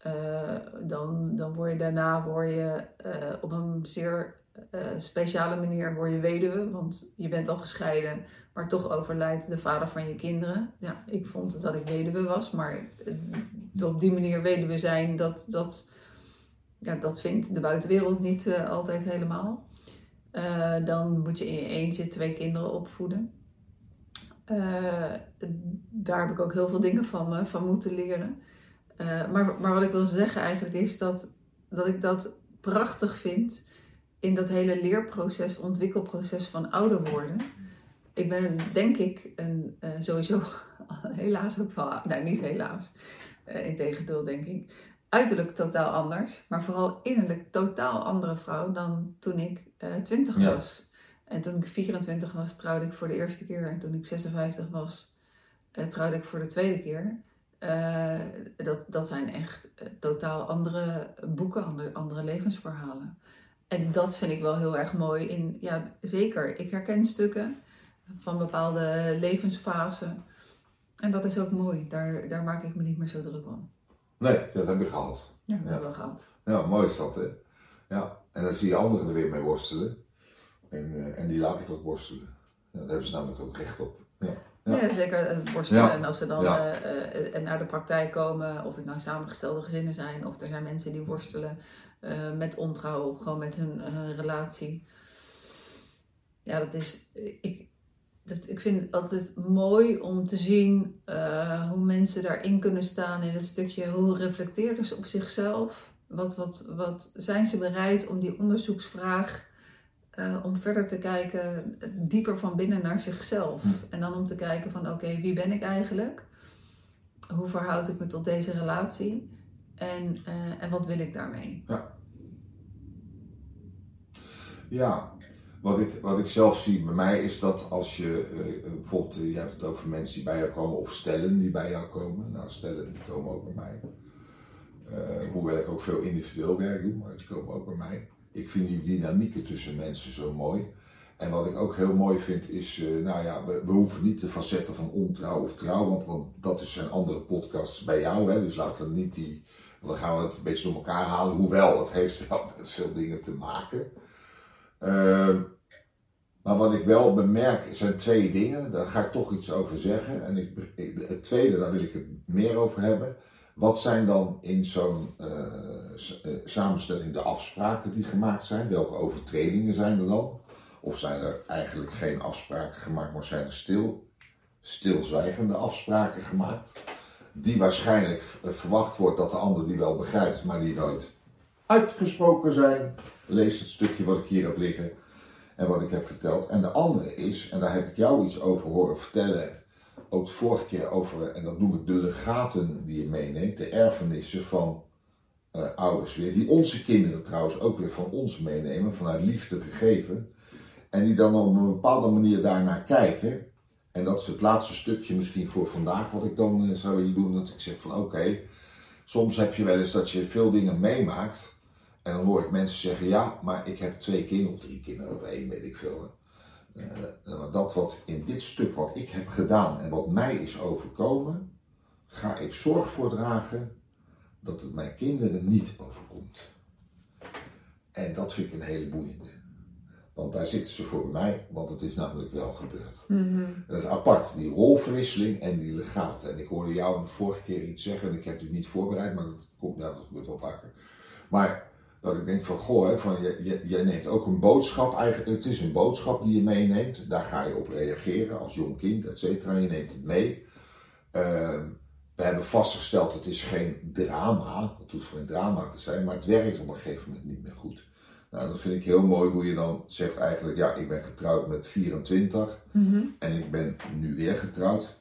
Eh, dan, dan word je daarna word je, eh, op een zeer eh, speciale manier word je weduwe, want je bent al gescheiden, maar toch overlijdt de vader van je kinderen. Ja, ik vond dat ik weduwe was, maar op die manier weduwe zijn, dat, dat, ja, dat vindt de buitenwereld niet altijd helemaal. Dan moet je in je eentje twee kinderen opvoeden. Eh, daar heb ik ook heel veel dingen van, van moeten leren. Eh, maar, maar wat ik wil zeggen eigenlijk is dat, dat ik dat prachtig vind in dat hele leerproces, ontwikkelproces van ouder worden. Ik ben denk ik een, eh, sowieso helaas ook wel, nou niet helaas, integendeel denk ik, uiterlijk totaal anders, maar vooral innerlijk totaal andere vrouw dan toen ik 20 Ja. was. En toen ik 24 was, trouwde ik voor de eerste keer. En toen ik 56 was, uh, trouwde ik voor de tweede keer. eh, dat, dat zijn echt eh, totaal andere boeken, andere, andere levensverhalen. En dat vind ik wel heel erg mooi. In, ja, zeker, ik herken stukken van bepaalde levensfasen. En dat is ook mooi. Daar, daar maak ik me niet meer zo druk om. Nee, dat heb ik gehad. Ja, dat hebben we gehad. Ja, mooi is dat, hè? Ja, en dan zie je anderen er weer mee worstelen. En, eh, en die laat ik ook worstelen. Ja, daar hebben ze namelijk ook recht op. Ja, Ja, ja. zeker het worstelen. Ja. En als ze dan Ja. eh, eh, naar de praktijk komen, of het nou samengestelde gezinnen zijn, of er zijn mensen die worstelen eh, met ontrouw, gewoon met hun, hun relatie. Ja, dat is. Ik, dat, ik vind het altijd mooi om te zien eh, hoe mensen daarin kunnen staan in het stukje hoe reflecteren ze op zichzelf. Wat, wat, wat zijn ze bereid om die onderzoeksvraag eh, om verder te kijken, dieper van binnen naar zichzelf. Hm. En dan om te kijken van oké, wie ben ik eigenlijk? Hoe verhoud ik me tot deze relatie? En, eh, en wat wil ik daarmee? Ja, wat ik, wat ik zelf zie bij mij is dat als je eh, bijvoorbeeld, je hebt het over mensen die bij jou komen of stellen die bij jou komen. Nou, stellen die komen ook bij mij. Hoewel ik ook veel individueel werk doe, maar die komen ook bij mij. Ik vind die dynamieken tussen mensen zo mooi. En wat ik ook heel mooi vind is, eh, nou ja, we, hoeven niet de facetten van ontrouw of trouw, want, want dat is een andere podcast bij jou. Hè, dus laten we niet die, dan gaan we het een beetje door elkaar halen. Hoewel, het heeft wel met veel dingen te maken. Ehm, maar wat ik wel bemerk zijn twee dingen. Daar ga ik toch iets over zeggen. En ik- het tweede, daar wil ik het meer over hebben. Wat zijn dan in zo'n eh, eh, samenstelling de afspraken die gemaakt zijn? Welke overtredingen zijn er dan? Of zijn er eigenlijk geen afspraken gemaakt, maar zijn er stil, stilzwijgende afspraken gemaakt? Die waarschijnlijk eh, verwacht wordt dat de ander die wel begrijpt, maar die nooit uitgesproken zijn. Lees het stukje wat ik hier heb liggen en wat ik heb verteld. En de andere is, en daar heb ik jou iets over horen vertellen, ook vorige keer over, en dat noem ik de legaten die je meeneemt, de erfenissen van eh, ouders weer, die onze kinderen trouwens ook weer van ons meenemen, vanuit liefde gegeven. En die dan op een bepaalde manier daarnaar kijken. En dat is het laatste stukje misschien voor vandaag, wat ik dan eh, zou willen doen. Dat ik zeg van oké, soms heb je wel eens dat je veel dingen meemaakt. En dan hoor ik mensen zeggen, ja, maar ik heb twee kinderen, of drie kinderen, of één, weet ik veel. Eh, eh, dat wat in dit stuk wat ik heb gedaan en wat mij is overkomen, ga ik zorg voor dragen dat het mijn kinderen niet overkomt. En dat vind ik een hele boeiende. Want daar zitten ze voor mij, want het is namelijk wel gebeurd. Dat is apart, die rolverwisseling en die legaten. En ik hoorde jou de vorige keer iets zeggen, en ik heb dit niet voorbereid, maar dat, komt, nou, dat gebeurt wel vaker. Maar dat ik denk van, goh, hè, van, je, je, je neemt ook een boodschap, eigenlijk, het is een boodschap die je meeneemt. Daar ga je op reageren als jong kind, et cetera. Je neemt het mee. Ehm, we hebben vastgesteld, het is geen drama, het hoeft geen drama te zijn, maar het werkt op een gegeven moment niet meer goed. Nou, dat vind ik heel mooi hoe je dan zegt eigenlijk, ja, ik ben getrouwd met 24 en ik ben nu weer getrouwd.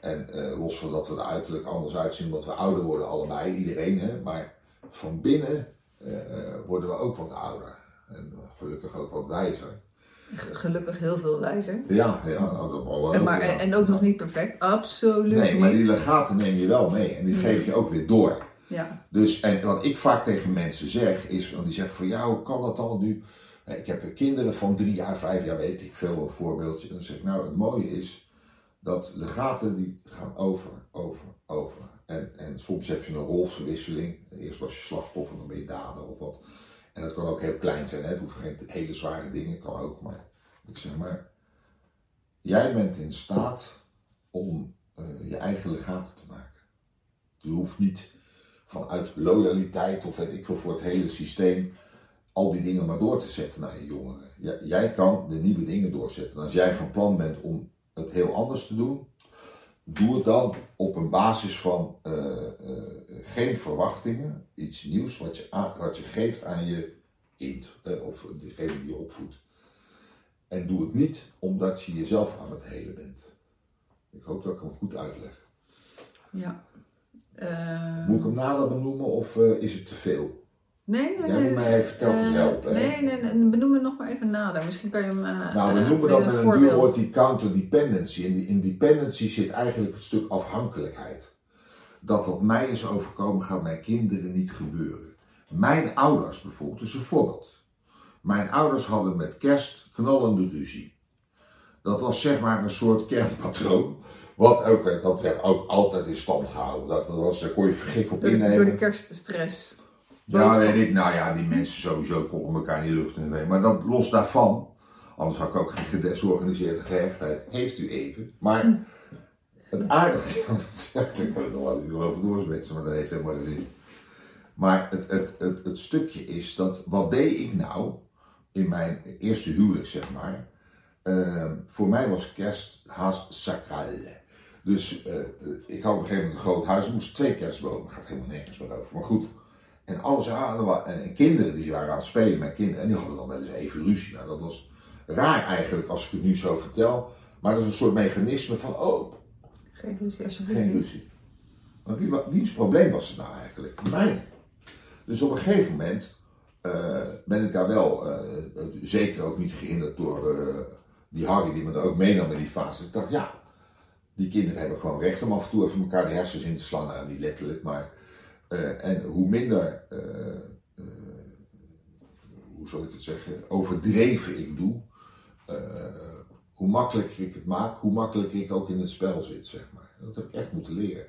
En eh, los van dat we er uiterlijk anders uitzien, omdat we ouder worden allebei, iedereen, hè, maar van binnen worden we ook wat ouder. En gelukkig ook wat wijzer. Gelukkig heel veel wijzer. Ja, ja, wel. En, maar, en, en ook nog niet perfect. Absoluut Nee, maar die legaten neem je wel mee en die geef je ook weer door. Ja. Dus, en wat ik vaak tegen mensen zeg, is, want die zeggen van ja, hoe kan dat dan nu? Eh, Ik heb kinderen van drie jaar, vijf jaar, weet ik veel, een voorbeeldje. En dan zeg ik, nou, het mooie is dat legaten die gaan over, over, over. En, en soms heb je een rolverwisseling. Eerst was je slachtoffer, dan ben je dader of wat. En dat kan ook heel klein zijn, hè? het hoeven geen hele zware dingen, kan ook. Maar ik zeg maar, jij bent in staat om eh, je eigen legaten te maken. Je hoeft niet vanuit loyaliteit of ik veel voor het hele systeem al die dingen maar door te zetten naar je jongeren. Jij kan de nieuwe dingen doorzetten. En als jij van plan bent om het heel anders te doen, doe het dan op een basis van eh, eh, geen verwachtingen, iets nieuws wat je, aan- wat je geeft aan je kind eh, of degene die je opvoedt. En doe het niet omdat je jezelf aan het helen bent. Ik hoop dat ik hem goed uitleg. ja. Moet ik hem nader benoemen of is het te veel? Nee, nee, Jij nee. moet mij even telkens eh, helpen, hè? Nee, nee, nee. Benoem het nog maar even nader. Misschien kan je hem. eh, Nou, we eh, noemen dat een met een duur woord die counterdependency. En die, in dependency zit eigenlijk het stuk afhankelijkheid. dat wat mij is overkomen gaat mijn kinderen niet gebeuren. Mijn ouders bijvoorbeeld, dus een voorbeeld. Mijn ouders hadden met kerst knallende ruzie. Dat was zeg maar een soort kernpatroon. Wat ook, dat werd ook altijd in stand gehouden. Dat, dat was, daar kon je vergif op Door, innemen. door de kerststress. Ja, weet ik. Nou ja, die mensen sowieso konden elkaar niet lucht in de Maar dat los daarvan, anders had ik ook geen gedesorganiseerde gehechtheid. Heeft u even. Maar het aardige, daar kunnen we nog wel een uur over doorzwetsen, maar dat heeft helemaal geen zin. Maar het, het, het, het stukje is dat, wat deed ik nou in mijn eerste huwelijk, zeg maar. Ehm, voor mij was kerst haast sacraal. Dus eh, eh, ik had op een gegeven moment een groot huis, er moesten twee kerstbomen, gaat helemaal nergens meer over. Maar goed, en alles aan, en, kinderen die waren aan het spelen, mijn kinderen, en die hadden dan wel eens even ruzie. Nou, dat was raar eigenlijk als ik het nu zo vertel. Maar dat is een soort mechanisme van, oh, Geen ruzie, alsjeblieft. geen ruzie. Maar wie, wiens probleem was het nou eigenlijk? Mijne. Dus op een gegeven moment eh, ben ik daar wel, eh, zeker ook niet gehinderd door eh, die Harry die me er ook meenam in die fase. Ik dacht, ja, die kinderen hebben gewoon recht om af en toe even elkaar de hersens in te slaan. Nou, niet letterlijk, maar. Eh, en hoe minder, eh, eh, hoe zal ik het zeggen, overdreven ik doe, hoe makkelijker ik het maak, hoe makkelijker ik ook in het spel zit, zeg maar. Dat heb ik echt moeten leren.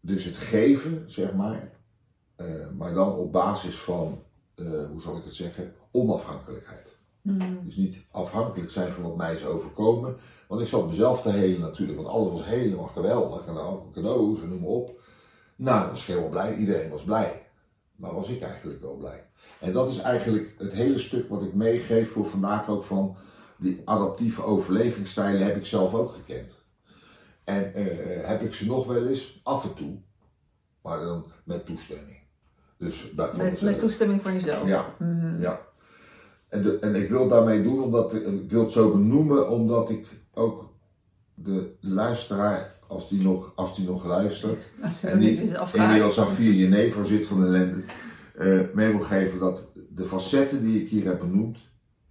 Dus het geven, zeg maar, maar dan op basis van, hoe zal ik het zeggen, onafhankelijkheid. Mm. Dus niet afhankelijk zijn van wat mij is overkomen. Want ik zat mezelf te helen natuurlijk, want alles was helemaal geweldig. En dan had ik cadeaus en noem maar op. Nou, dan was ik helemaal blij. Iedereen was blij. Maar was ik eigenlijk wel blij. En dat is eigenlijk het hele stuk wat ik meegeef voor vandaag ook van die adaptieve overlevingsstijlen heb ik zelf ook gekend. En eh, heb ik ze nog wel eens af en toe, maar dan met toestemming. Dus Met, mezelf. met toestemming van jezelf. Ja. Mhm. Ja. En, de, en ik wil het daarmee doen, omdat ik wil het zo benoemen, omdat ik ook de luisteraar, als die nog, als die nog luistert, en niet inmiddels aan vier jenever zit van ellende, eh mee wil geven dat de facetten die ik hier heb benoemd,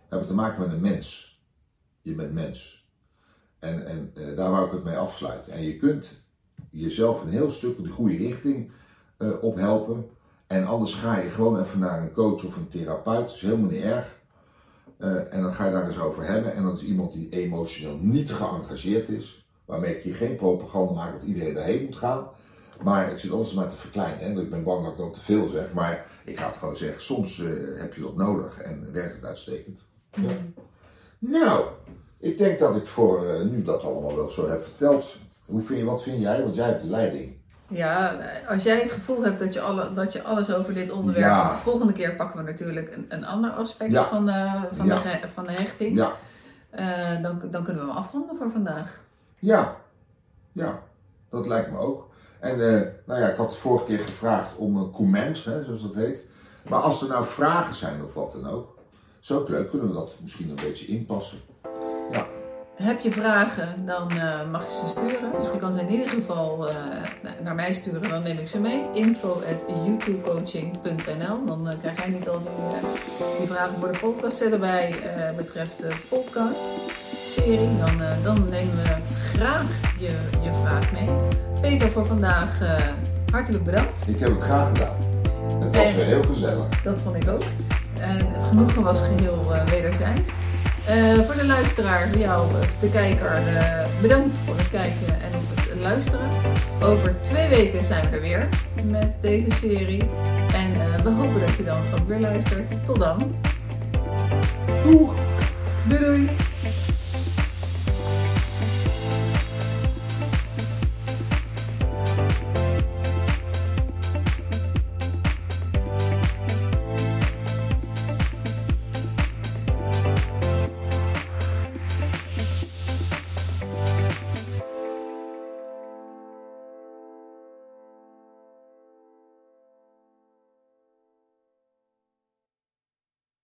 hebben te maken met een mens. Je bent mens. En, en eh, daar wou ik het mee afsluiten. En je kunt jezelf een heel stuk in de goede richting eh, op helpen. En anders ga je gewoon even naar een coach of een therapeut. Dat is helemaal niet erg. En dan ga je daar eens over hebben. En dat is iemand die emotioneel niet geëngageerd is. Waarmee ik hier geen propaganda maak dat iedereen daarheen moet gaan. Maar ik zit alles maar te verkleinen. Hè? want Ik ben bang dat ik dan te veel zeg. Maar ik ga het gewoon zeggen. Soms eh, heb je dat nodig en werkt het uitstekend. Ja. Nou, ik denk dat ik voor eh, nu dat allemaal wel zo heb verteld. Hoe vind je, wat vind jij? Want jij hebt de leiding. Ja, als jij het gevoel hebt dat je, alle, dat je alles over dit onderwerp. Ja. De volgende keer pakken we natuurlijk een, een ander aspect Ja. van, de, van, Ja. de, van de hechting. Ja, Eh, dan, dan kunnen we hem afronden voor vandaag. Ja, ja, dat lijkt me ook. En eh, nou ja, ik had de vorige keer gevraagd om een comment, hè, zoals dat heet. Maar als er nou vragen zijn of wat dan ook, ook leuk. Kunnen we dat misschien een beetje inpassen? Ja, Heb je vragen, dan eh, mag je ze sturen. Ja. Je kan ze in ieder geval eh, na- naar mij sturen, dan neem ik ze mee. info Dan krijg jij niet al die, die vragen voor de podcast. Zet erbij betreft de podcast-serie. Dan, eh, dan nemen we graag je, je vraag mee. Peter, voor vandaag eh, hartelijk bedankt. ik heb het graag gedaan. Het was En- weer heel gezellig. Dat vond ik ook. En het genoegen was geheel eh, wederzijds. Eh, voor de luisteraar, voor jou, de kijker, bedankt voor het kijken en het luisteren. Over twee weken zijn we er weer met deze serie. En we hopen dat je dan ook weer luistert. Tot dan. Doeg! Doei doei!